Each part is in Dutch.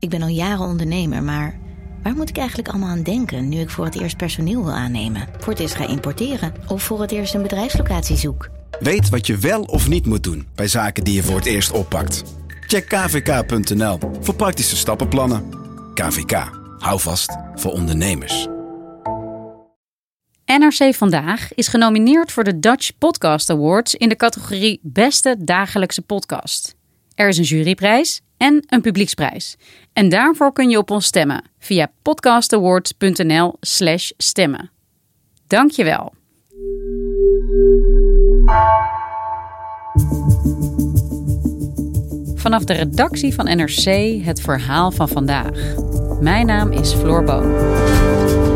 Ik ben al jaren ondernemer, maar waar moet ik eigenlijk allemaal aan denken nu ik voor het eerst personeel wil aannemen, voor het eerst ga importeren of voor het eerst een bedrijfslocatie zoek? Weet wat je wel of niet moet doen bij zaken die je voor het eerst oppakt. Check kvk.nl voor praktische stappenplannen. KVK, hou vast voor ondernemers. NRC Vandaag is genomineerd voor de Dutch Podcast Awards in de categorie Beste Dagelijkse Podcast. Er is een juryprijs en een publieksprijs. En daarvoor kun je op ons stemmen via podcastawards.nl/slash stemmen. Dank je wel. Vanaf de redactie van NRC het verhaal van vandaag. Mijn naam is Floor Boon.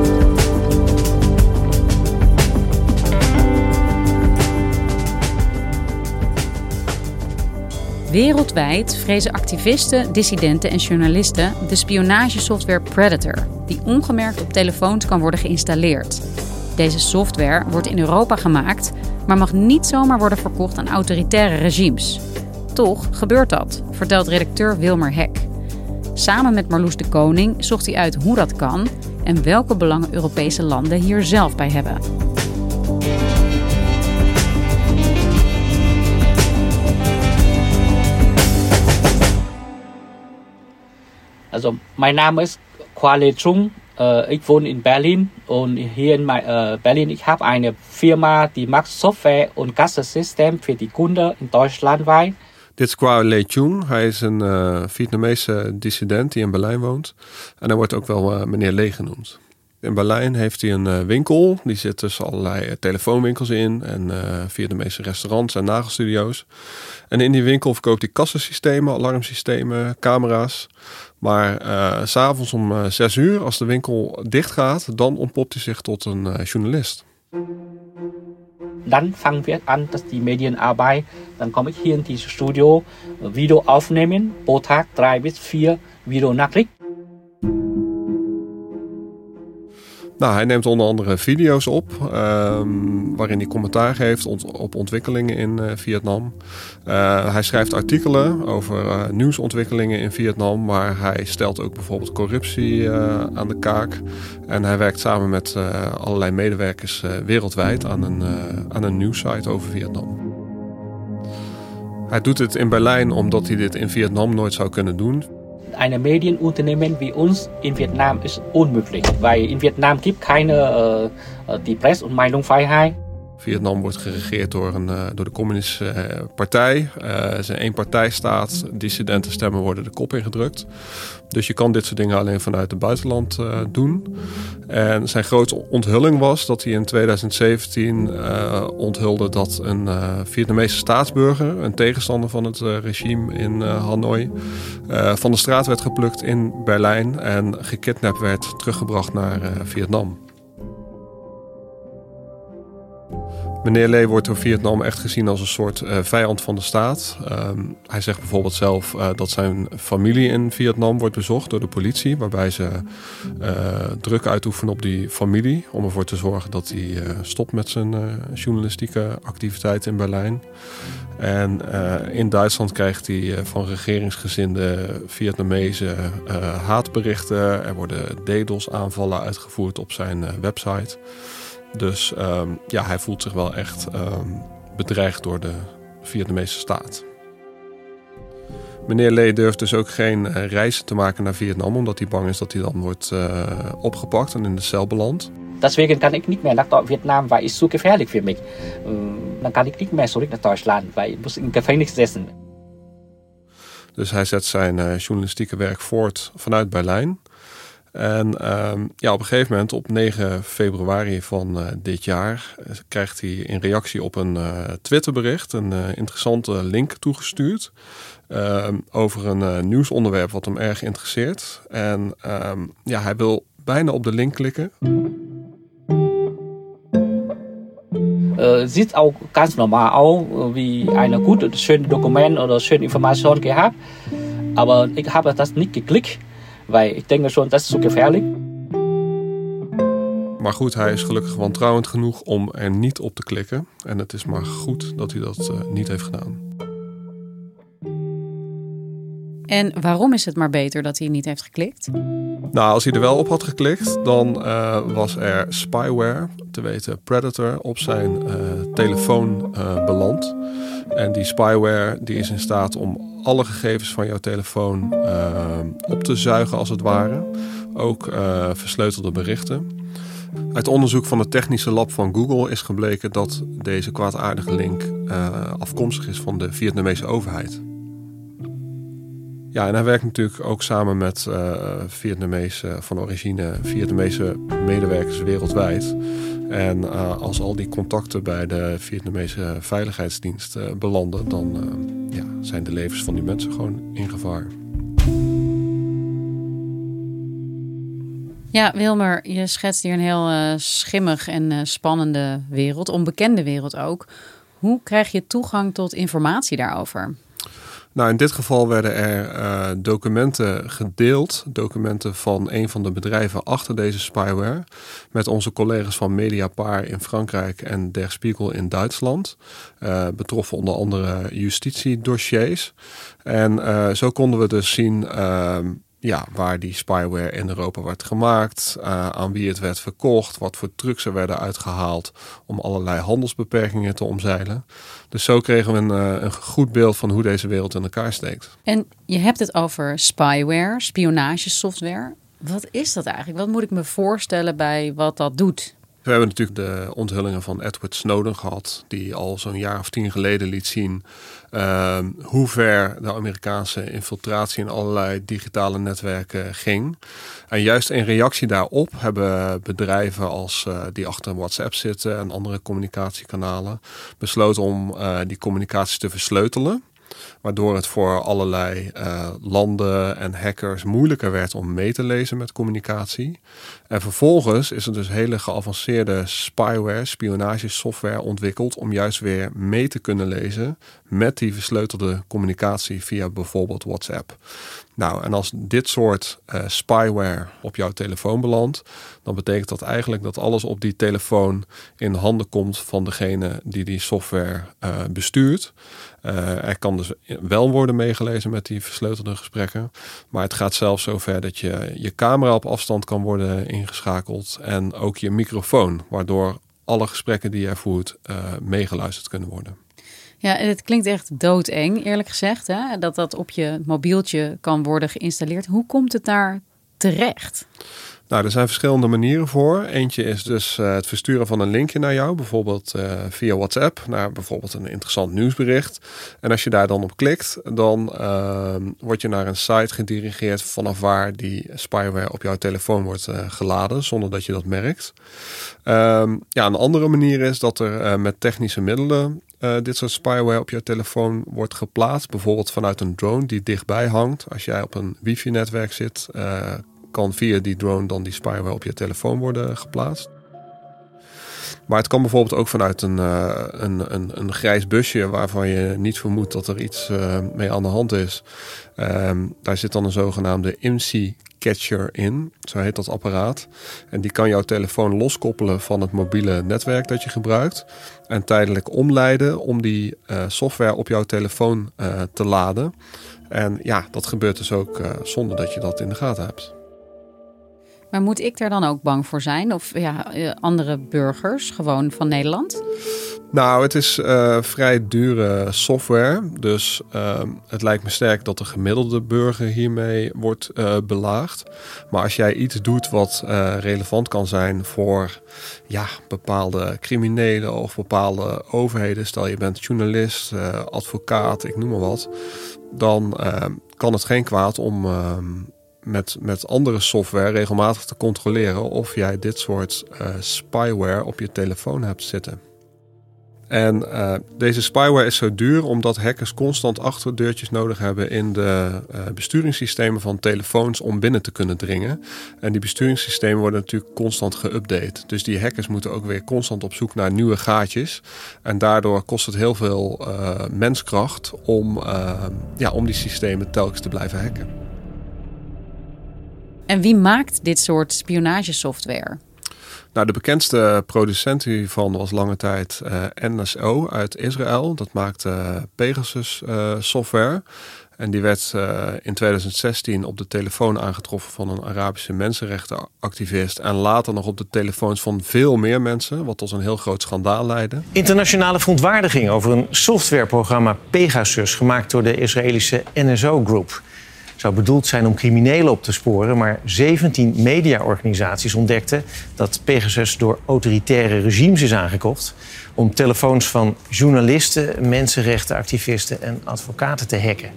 Wereldwijd vrezen activisten, dissidenten en journalisten de spionagesoftware Predator, die ongemerkt op telefoons kan worden geïnstalleerd. Deze software wordt in Europa gemaakt, maar mag niet zomaar worden verkocht aan autoritaire regimes. Toch gebeurt dat, vertelt redacteur Wilmer Hek. Samen met Marloes de Koning zocht hij uit hoe dat kan en welke belangen Europese landen hier zelf bij hebben. Also mein Name ist Kwale Chung. Äh, ich wohne in Berlin und hier in äh, Berlin ich habe eine Firma, die macht Software und Kassensystem für die Kunden in Deutschland weit. Dit is Kwao Le Chung. Hij is een uh, Vietnamese dissident die in Berlijn woont. En hij wordt ook wel meneer Le genoemd. In Berlijn heeft hij een winkel. Die zit tussen allerlei telefoonwinkels in. En meeste restaurants en nagelstudio's. En in die winkel verkoopt hij kassensystemen, alarmsystemen, camera's. Maar uh, s'avonds om uh, zes uur, als de winkel dicht gaat, dan ontpopt hij zich tot een uh, journalist. Dan fangen wir an, dass die Medienarbeit, dann komme ich hier in dieses Studio, Video aufnehmen, pro Tag drei bis vier Videonachrichten. Nou, hij neemt onder andere video's op um, waarin hij commentaar geeft op ontwikkelingen in uh, Vietnam. Uh, hij schrijft artikelen over uh, nieuwsontwikkelingen in Vietnam, maar hij stelt ook bijvoorbeeld corruptie aan de kaak. En hij werkt samen met allerlei medewerkers wereldwijd aan een, aan een nieuwssite over Vietnam. Hij doet het in Berlijn omdat hij dit in Vietnam nooit zou kunnen doen. Een Medienunternehmen wie ons in Vietnam is onmogelijk. Weil in Vietnam gibt keine uh, die Press- und Meinungsfreiheit. Vietnam wordt geregeerd door, een, uh, door de communistische uh, partij. Het is een eenpartijstaat. Dissidentenstemmen worden de kop ingedrukt. Dus je kan dit soort dingen alleen vanuit het buitenland doen. En zijn grote onthulling was dat hij in 2017 onthulde dat een Vietnamese staatsburger, een tegenstander van het regime in Hanoi, van de straat werd geplukt in Berlijn en gekidnapt werd teruggebracht naar Vietnam. Meneer Lee wordt door Vietnam echt gezien als een soort uh, vijand van de staat. Um, hij zegt bijvoorbeeld zelf uh, dat zijn familie in Vietnam wordt bezocht door de politie, waarbij ze uh, druk uitoefenen op die familie om ervoor te zorgen dat hij stopt met zijn journalistieke activiteiten in Berlijn. En in Duitsland krijgt hij van regeringsgezinde Vietnamese haatberichten. Er worden DDoS-aanvallen uitgevoerd op zijn website. Dus um, ja, hij voelt zich wel echt um, bedreigd door de Vietnamese staat. Meneer Lee durft dus ook geen uh, reizen te maken naar Vietnam, omdat hij bang is dat hij dan wordt uh, opgepakt en in de cel belandt. Deswegen kann ich nicht mehr nach Vietnam, weil es zu gefährlich für mich. Dann kann ich nicht mehr zurück nach Deutschland, weil ich muss im Gefängnis sitzen. Dus hij zet zijn uh, journalistieke werk voort vanuit Berlijn. En ehm, ja, op een gegeven moment, op 9 februari van dit jaar, krijgt hij in reactie op een Twitterbericht een interessante link toegestuurd. Ehm, over een nieuwsonderwerp wat hem erg interesseert. En ehm, ja, hij wil bijna op de link klikken. sieht auch ganz normal aus, wie ein gutes, schönes Dokument oder schöne Information gehabt. Aber ich habe das nicht geklickt, weil ich denke schon, das ist zu gefährlich. Maar goed, hij is gelukkig wantrouwend genoeg om er niet op te klikken. En het is maar goed dat hij dat uh, niet heeft gedaan. En waarom is het maar beter dat hij niet heeft geklikt? Nou, als hij er wel op had geklikt, dan uh, was er spyware, te weten Predator, op zijn uh, telefoon uh, beland. En die spyware die is in staat om alle gegevens van jouw telefoon op te zuigen, als het ware. Ook versleutelde berichten. Uit onderzoek van het technische lab van Google is gebleken dat deze kwaadaardige link afkomstig is van de Vietnamese overheid. Ja, en hij werkt natuurlijk ook samen met Vietnamese van origine, Vietnamese medewerkers wereldwijd. En uh, als al die contacten bij de Vietnamese veiligheidsdienst uh, belanden, dan ja, zijn de levens van die mensen gewoon in gevaar. Ja, Wilmer, je schetst hier een heel schimmig en spannende wereld, onbekende wereld ook. Hoe krijg je toegang tot informatie daarover? Nou, in dit geval werden er uh, documenten gedeeld, documenten van een van de bedrijven achter deze spyware, met onze collega's van Mediapar in Frankrijk en Der Spiegel in Duitsland. Uh, betroffen onder andere justitiedossiers. En uh, zo konden we dus zien ehm, ja, waar die spyware in Europa werd gemaakt, uh, aan wie het werd verkocht, wat voor trucs er werden uitgehaald om allerlei handelsbeperkingen te omzeilen. Dus zo kregen we een, uh, een goed beeld van hoe deze wereld in elkaar steekt. En je hebt het over spyware, spionagesoftware. Wat is dat eigenlijk? Wat moet ik me voorstellen bij wat dat doet? We hebben natuurlijk de onthullingen van Edward Snowden gehad, die al zo'n jaar of tien geleden liet zien uh, hoe ver de Amerikaanse infiltratie in allerlei digitale netwerken ging. En juist in reactie daarop hebben bedrijven als uh, die achter WhatsApp zitten en andere communicatiekanalen besloten om uh, die communicatie te versleutelen. Waardoor het voor allerlei uh, landen en hackers moeilijker werd om mee te lezen met communicatie. En vervolgens is er dus hele geavanceerde spyware, spionagesoftware ontwikkeld om juist weer mee te kunnen lezen met die versleutelde communicatie via bijvoorbeeld WhatsApp. Nou, en als dit soort uh, spyware op jouw telefoon belandt, dan betekent dat eigenlijk dat alles op die telefoon in handen komt van degene die die software uh, bestuurt. Uh, er kan dus wel worden meegelezen met die versleutelde gesprekken, maar het gaat zelfs zover dat je je camera op afstand kan worden ingeschakeld en ook je microfoon, waardoor alle gesprekken die je voert meegeluisterd kunnen worden. Ja, en het klinkt echt doodeng, eerlijk gezegd, hè? dat dat op je mobieltje kan worden geïnstalleerd. Hoe komt het daar terecht? Nou, er zijn verschillende manieren voor. Eentje is dus uh, het versturen van een linkje naar jou, bijvoorbeeld uh, via WhatsApp, naar bijvoorbeeld een interessant nieuwsbericht. En als je daar dan op klikt, dan uh, word je naar een site gedirigeerd vanaf waar die spyware op jouw telefoon wordt uh, geladen, zonder dat je dat merkt. Ehm, ja, een andere manier is dat er met technische middelen dit soort spyware op je telefoon wordt geplaatst. Bijvoorbeeld vanuit een drone die dichtbij hangt. Als jij op een wifi-netwerk zit, kan via die drone dan die spyware op je telefoon worden geplaatst. Maar het kan bijvoorbeeld ook vanuit een, uh, een, een, een, grijs busje waarvan je niet vermoedt dat er iets uh, mee aan de hand is. Um, daar zit dan een zogenaamde IMSI catcher in, zo heet dat apparaat. En die kan jouw telefoon loskoppelen van het mobiele netwerk dat je gebruikt. En tijdelijk omleiden om die uh, software op jouw telefoon te laden. En ja, dat gebeurt dus ook zonder dat je dat in de gaten hebt. Maar moet ik daar dan ook bang voor zijn? Of ja, eh, andere burgers, gewoon van Nederland? Nou, het is uh, vrij dure software. Dus uh, het lijkt me sterk dat de gemiddelde burger hiermee wordt uh, belaagd. Maar als jij iets doet wat relevant kan zijn voor ja, bepaalde criminelen of bepaalde overheden, stel je bent journalist, advocaat, ik noem maar wat, dan kan het geen kwaad om ehm, met, met andere software regelmatig te controleren of jij dit soort spyware op je telefoon hebt zitten. En uh, deze spyware is zo duur omdat hackers constant achterdeurtjes nodig hebben in de uh, besturingssystemen van telefoons om binnen te kunnen dringen. En die besturingssystemen worden natuurlijk constant geüpdate. Dus die hackers moeten ook weer constant op zoek naar nieuwe gaatjes. En daardoor kost het heel veel menskracht om, ja, om die systemen telkens te blijven hacken. En wie maakt dit soort spionagesoftware? Nou, de bekendste producent hiervan was lange tijd uh, eh, NSO uit Israël. Dat maakte Pegasus uh, software. En die werd uh, in 2016 op de telefoon aangetroffen van een Arabische mensenrechtenactivist. En later nog op de telefoons van veel meer mensen, wat tot een heel groot schandaal leidde. Internationale verontwaardiging over een softwareprogramma Pegasus, gemaakt door de Israëlische NSO Group zou bedoeld zijn om criminelen op te sporen. Maar 17 mediaorganisaties ontdekten dat Pegasus door autoritaire regimes is aangekocht. om telefoons van journalisten, mensenrechtenactivisten en advocaten te hacken.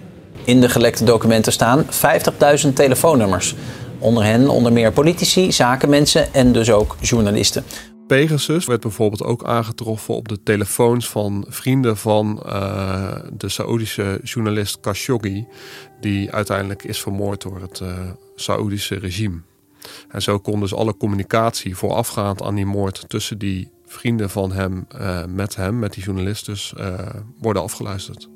In de gelekte documenten staan 50.000 telefoonnummers. Onder hen onder meer politici, zakenmensen en dus ook journalisten. Pegasus werd bijvoorbeeld ook aangetroffen op de telefoons van vrienden van uh, de Saoedische journalist Khashoggi, die uiteindelijk is vermoord door het uh, Saoedische regime. En zo kon dus alle communicatie voorafgaand aan die moord tussen die vrienden van hem uh, met hem, met die journalist dus, worden afgeluisterd.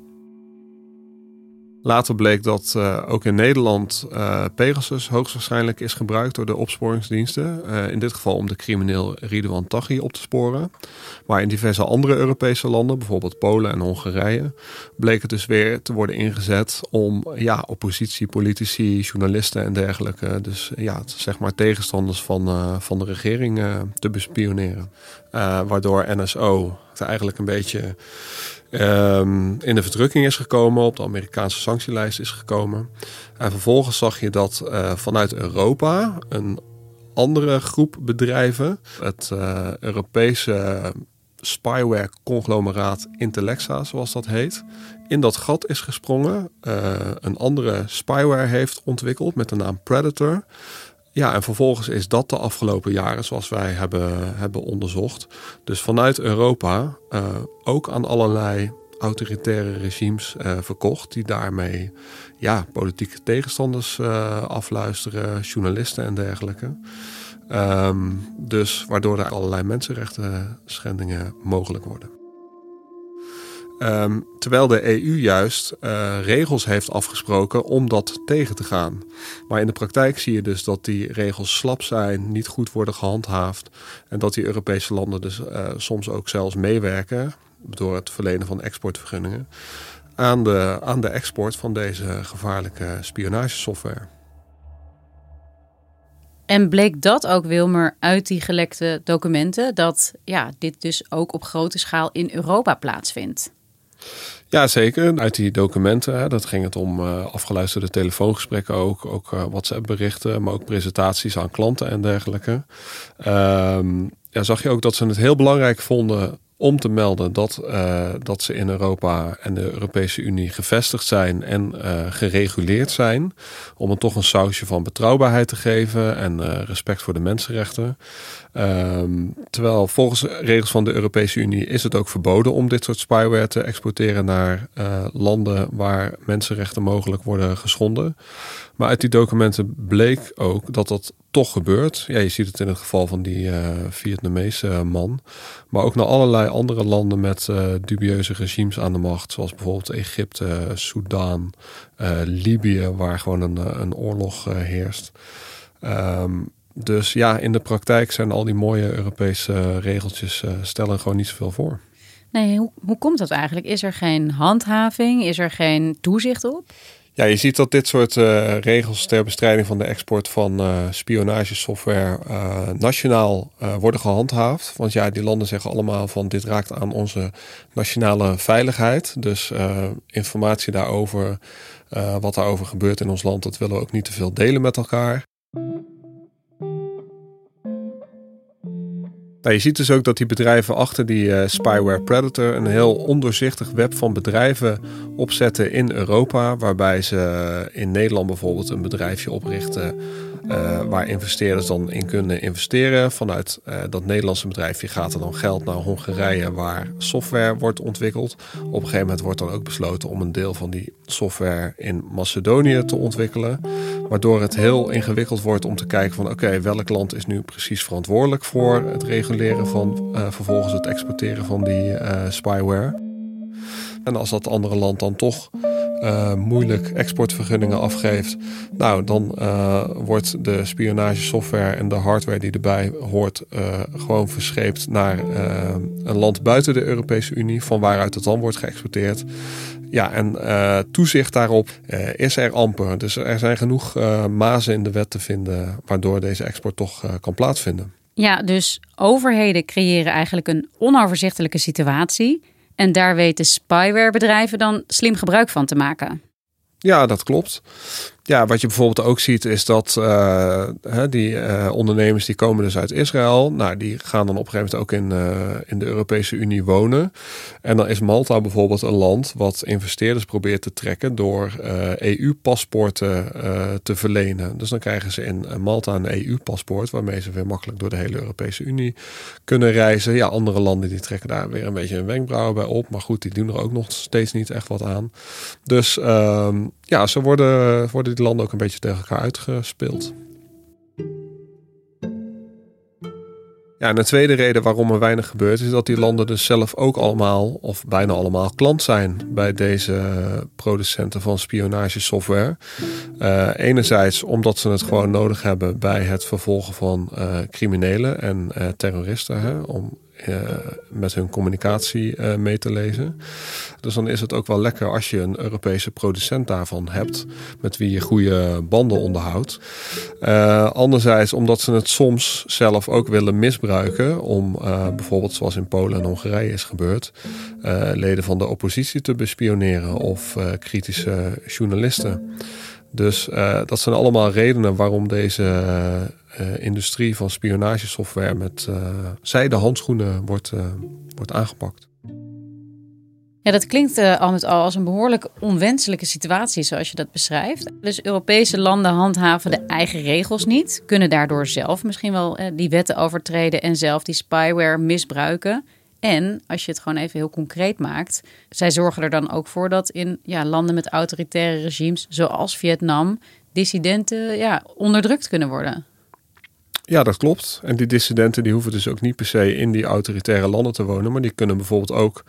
Later bleek dat uh, ook in Nederland uh, Pegasus hoogstwaarschijnlijk is gebruikt door de opsporingsdiensten. Uh, in dit geval om de crimineel Ridwan Taghi op te sporen. Maar in diverse andere Europese landen, bijvoorbeeld Polen en Hongarije, bleek het dus weer te worden ingezet om ja, oppositie, politici, journalisten en dergelijke, dus ja, zeg maar tegenstanders van, van de regering te bespioneren. Waardoor NSO eigenlijk een beetje um, in de verdrukking is gekomen, op de Amerikaanse sanctielijst is gekomen. En vervolgens zag je dat uh, vanuit Europa een andere groep bedrijven, het uh, Europese spyware-conglomeraat Intellexa, zoals dat heet, in dat gat is gesprongen. Een andere spyware heeft ontwikkeld met de naam Predator. Ja, en vervolgens is dat de afgelopen jaren, zoals wij hebben, hebben onderzocht, dus vanuit Europa uh, ook aan allerlei autoritaire regimes uh, verkocht, die daarmee ja, politieke tegenstanders uh, afluisteren, journalisten en dergelijke. Um, dus waardoor er allerlei mensenrechten schendingen mogelijk worden. Um, terwijl de EU juist uh, regels heeft afgesproken om dat tegen te gaan. Maar in de praktijk zie je dus dat die regels slap zijn, niet goed worden gehandhaafd. En dat die Europese landen dus uh, soms ook zelfs meewerken door het verlenen van exportvergunningen aan de, aan de export van deze gevaarlijke spionagesoftware. En bleek dat ook, Wilmer, uit die gelekte documenten, dat ja, dit dus ook op grote schaal in Europa plaatsvindt? Ja, zeker. Uit die documenten, hè, dat ging het om uh, afgeluisterde telefoongesprekken ook, ook uh, WhatsApp-berichten, maar ook presentaties aan klanten en dergelijke. Um, ja, zag je ook dat ze het heel belangrijk vonden om te melden dat, uh, dat ze in Europa en de Europese Unie gevestigd zijn en gereguleerd zijn. Om er toch een sausje van betrouwbaarheid te geven en respect voor de mensenrechten. Um, terwijl volgens regels van de Europese Unie is het ook verboden om dit soort spyware te exporteren naar landen waar mensenrechten mogelijk worden geschonden. Maar uit die documenten bleek ook dat dat toch gebeurt. Ja, je ziet het in het geval van die uh, Vietnamese man. Maar ook naar allerlei andere landen met uh, dubieuze regimes aan de macht. Zoals bijvoorbeeld Egypte, Soudaan, uh, Libië, waar gewoon een, een oorlog heerst. Um, dus ja, in de praktijk zijn al die mooie Europese regeltjes stellen gewoon niet zoveel voor. Nee, hoe, hoe komt dat eigenlijk? Is er geen handhaving? Is er geen toezicht op? Ja, je ziet dat dit soort uh, regels ter bestrijding van de export van uh, spionagesoftware uh, nationaal worden gehandhaafd. Want ja, die landen zeggen allemaal van dit raakt aan onze nationale veiligheid. Dus informatie daarover, wat daarover gebeurt in ons land, dat willen we ook niet te veel delen met elkaar. Nou, je ziet dus ook dat die bedrijven achter die uh, spyware predator een heel ondoorzichtig web van bedrijven opzetten in Europa, waarbij ze in Nederland bijvoorbeeld een bedrijfje oprichten uh, waar investeerders dan in kunnen investeren. Vanuit uh, dat Nederlandse bedrijfje gaat er dan geld naar Hongarije waar software wordt ontwikkeld. Op een gegeven moment wordt dan ook besloten om een deel van die software in Macedonië te ontwikkelen. Waardoor het heel ingewikkeld wordt om te kijken van oké, welk land is nu precies verantwoordelijk voor het reguleren van uh, vervolgens het exporteren van die spyware. En als dat andere land dan toch uh, moeilijk exportvergunningen afgeeft, nou dan uh, wordt de spionagesoftware en de hardware die erbij hoort uh, gewoon verscheept naar een land buiten de Europese Unie, van waaruit het dan wordt geëxporteerd. Ja, en toezicht daarop is er amper. Dus er zijn genoeg mazen in de wet te vinden waardoor deze export toch kan plaatsvinden. Ja, dus overheden creëren eigenlijk een onoverzichtelijke situatie en daar weten spywarebedrijven dan slim gebruik van te maken. Ja, dat klopt. Ja, wat je bijvoorbeeld ook ziet is dat uh, die uh, ondernemers die komen dus uit Israël. Nou, die gaan dan op een gegeven moment ook in, uh, in de Europese Unie wonen. En dan is Malta bijvoorbeeld een land wat investeerders probeert te trekken door EU-paspoorten te verlenen. Dus dan krijgen ze in Malta een EU-paspoort waarmee ze weer makkelijk door de hele Europese Unie kunnen reizen. Ja, andere landen die trekken daar weer een beetje een wenkbrauwen bij op. Maar goed, die doen er ook nog steeds niet echt wat aan. Dus ehm, ja, ze worden, worden die landen ook een beetje tegen elkaar uitgespeeld. Ja, en de tweede reden waarom er weinig gebeurt, is dat die landen dus zelf ook allemaal, of bijna allemaal, klant zijn bij deze producenten van spionagesoftware. Uh, enerzijds omdat ze het gewoon nodig hebben bij het vervolgen van uh, criminelen en uh, terroristen, hè, om met hun communicatie uh, mee te lezen. Dus dan is het ook wel lekker als je een Europese producent daarvan hebt, met wie je goede banden onderhoudt. Uh, anderzijds omdat ze het soms zelf ook willen misbruiken om bijvoorbeeld zoals in Polen en Hongarije is gebeurd, leden van de oppositie te bespioneren of kritische journalisten. Dus dat zijn allemaal redenen waarom deze uh, industrie van spionagesoftware met uh, zijde handschoenen wordt, uh, wordt aangepakt. Ja, dat klinkt al met al als een behoorlijk onwenselijke situatie, zoals je dat beschrijft. Dus Europese landen handhaven de eigen regels niet, kunnen daardoor zelf misschien wel die wetten overtreden en zelf die spyware misbruiken. En als je het gewoon even heel concreet maakt, zij zorgen er dan ook voor dat in ja, landen met autoritaire regimes, zoals Vietnam, dissidenten ja, onderdrukt kunnen worden. Ja, dat klopt. En die dissidenten die hoeven dus ook niet per se in die autoritaire landen te wonen, maar die kunnen bijvoorbeeld ook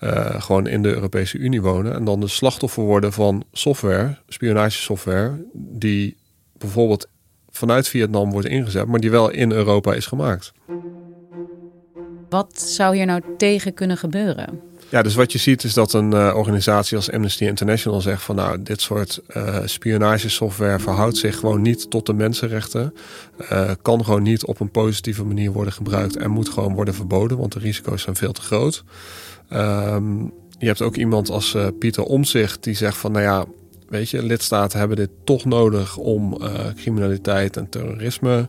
uh, gewoon in de Europese Unie wonen en dan de slachtoffer worden van software, spionagesoftware, die bijvoorbeeld vanuit Vietnam wordt ingezet, maar die wel in Europa is gemaakt. Wat zou hier nou tegen kunnen gebeuren? Ja, dus wat je ziet is dat een uh, organisatie als Amnesty International zegt van nou, dit soort uh, spionagesoftware verhoudt zich gewoon niet tot de mensenrechten. Uh, kan gewoon niet op een positieve manier worden gebruikt en moet gewoon worden verboden, want de risico's zijn veel te groot. Um, je hebt ook iemand als Pieter Omzicht die zegt van nou ja, weet je, lidstaten hebben dit toch nodig om criminaliteit en terrorisme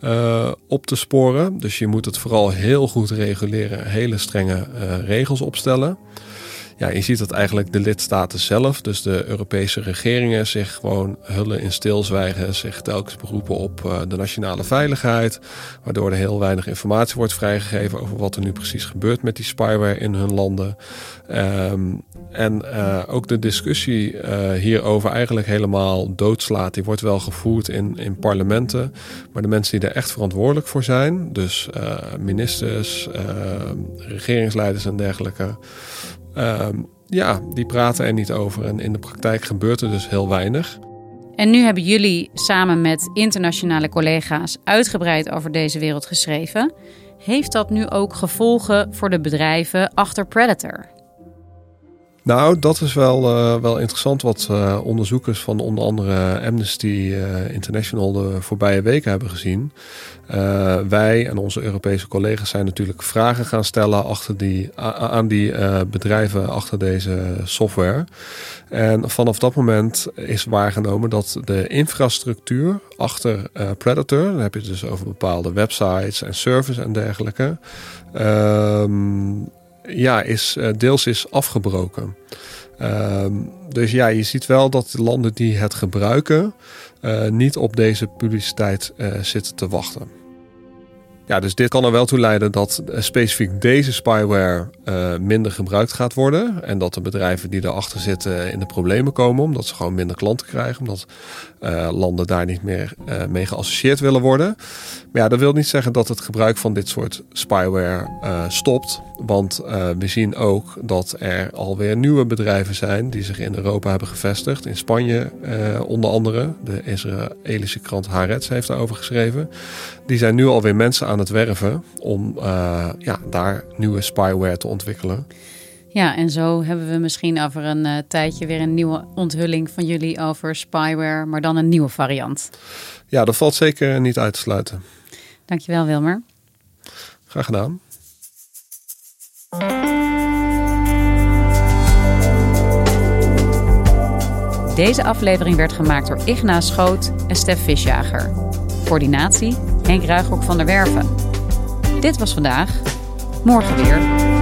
uh, op te sporen. Dus je moet het vooral heel goed reguleren, hele strenge uh, regels opstellen. Ja, je ziet dat eigenlijk de lidstaten zelf, dus de Europese regeringen, zich gewoon hullen in stilzwijgen, zich telkens beroepen op uh, de nationale veiligheid, waardoor er heel weinig informatie wordt vrijgegeven over wat er nu precies gebeurt met die spyware in hun landen. Um, en uh, ook de discussie uh, hierover eigenlijk helemaal doodslaat. Die wordt wel gevoerd in, in parlementen. Maar de mensen die er echt verantwoordelijk voor zijn, dus ministers, regeringsleiders en dergelijke, ja, die praten er niet over. En in de praktijk gebeurt er dus heel weinig. En nu hebben jullie samen met internationale collega's uitgebreid over deze wereld geschreven. Heeft dat nu ook gevolgen voor de bedrijven achter Predator? Nou, dat is wel, uh, wel interessant wat uh, onderzoekers van onder andere Amnesty uh, International de voorbije weken hebben gezien. wij en onze Europese collega's zijn natuurlijk vragen gaan stellen achter die, aan die bedrijven achter deze software. En vanaf dat moment is waargenomen dat de infrastructuur achter Predator, dan heb je het dus over bepaalde websites en servers en dergelijke. Ehm, ja, is, uh, deels is afgebroken. Uh, dus ja, je ziet wel dat de landen die het gebruiken uh, niet op deze publiciteit uh, zitten te wachten. Ja, dus dit kan er wel toe leiden dat specifiek deze spyware uh, minder gebruikt gaat worden. En dat de bedrijven die erachter zitten in de problemen komen. Omdat ze gewoon minder klanten krijgen. Omdat uh, landen daar niet meer mee geassocieerd willen worden. Maar ja, dat wil niet zeggen dat het gebruik van dit soort spyware stopt. Want we zien ook dat er alweer nieuwe bedrijven zijn die zich in Europa hebben gevestigd. In Spanje onder andere. De Israëlische krant Haaretz heeft daarover geschreven. Die zijn nu alweer mensen aan het werven om uh, ja, daar nieuwe spyware te ontwikkelen. Ja, en zo hebben we misschien over een uh, tijdje weer een nieuwe onthulling van jullie over spyware, maar dan een nieuwe variant. Ja, dat valt zeker niet uit te sluiten. Dankjewel, Wilmer. Graag gedaan. Deze aflevering werd gemaakt door Igna Schoot en Stef Visjager. Coördinatie Henk Ruigrok van der Werven. Dit was vandaag. Morgen weer.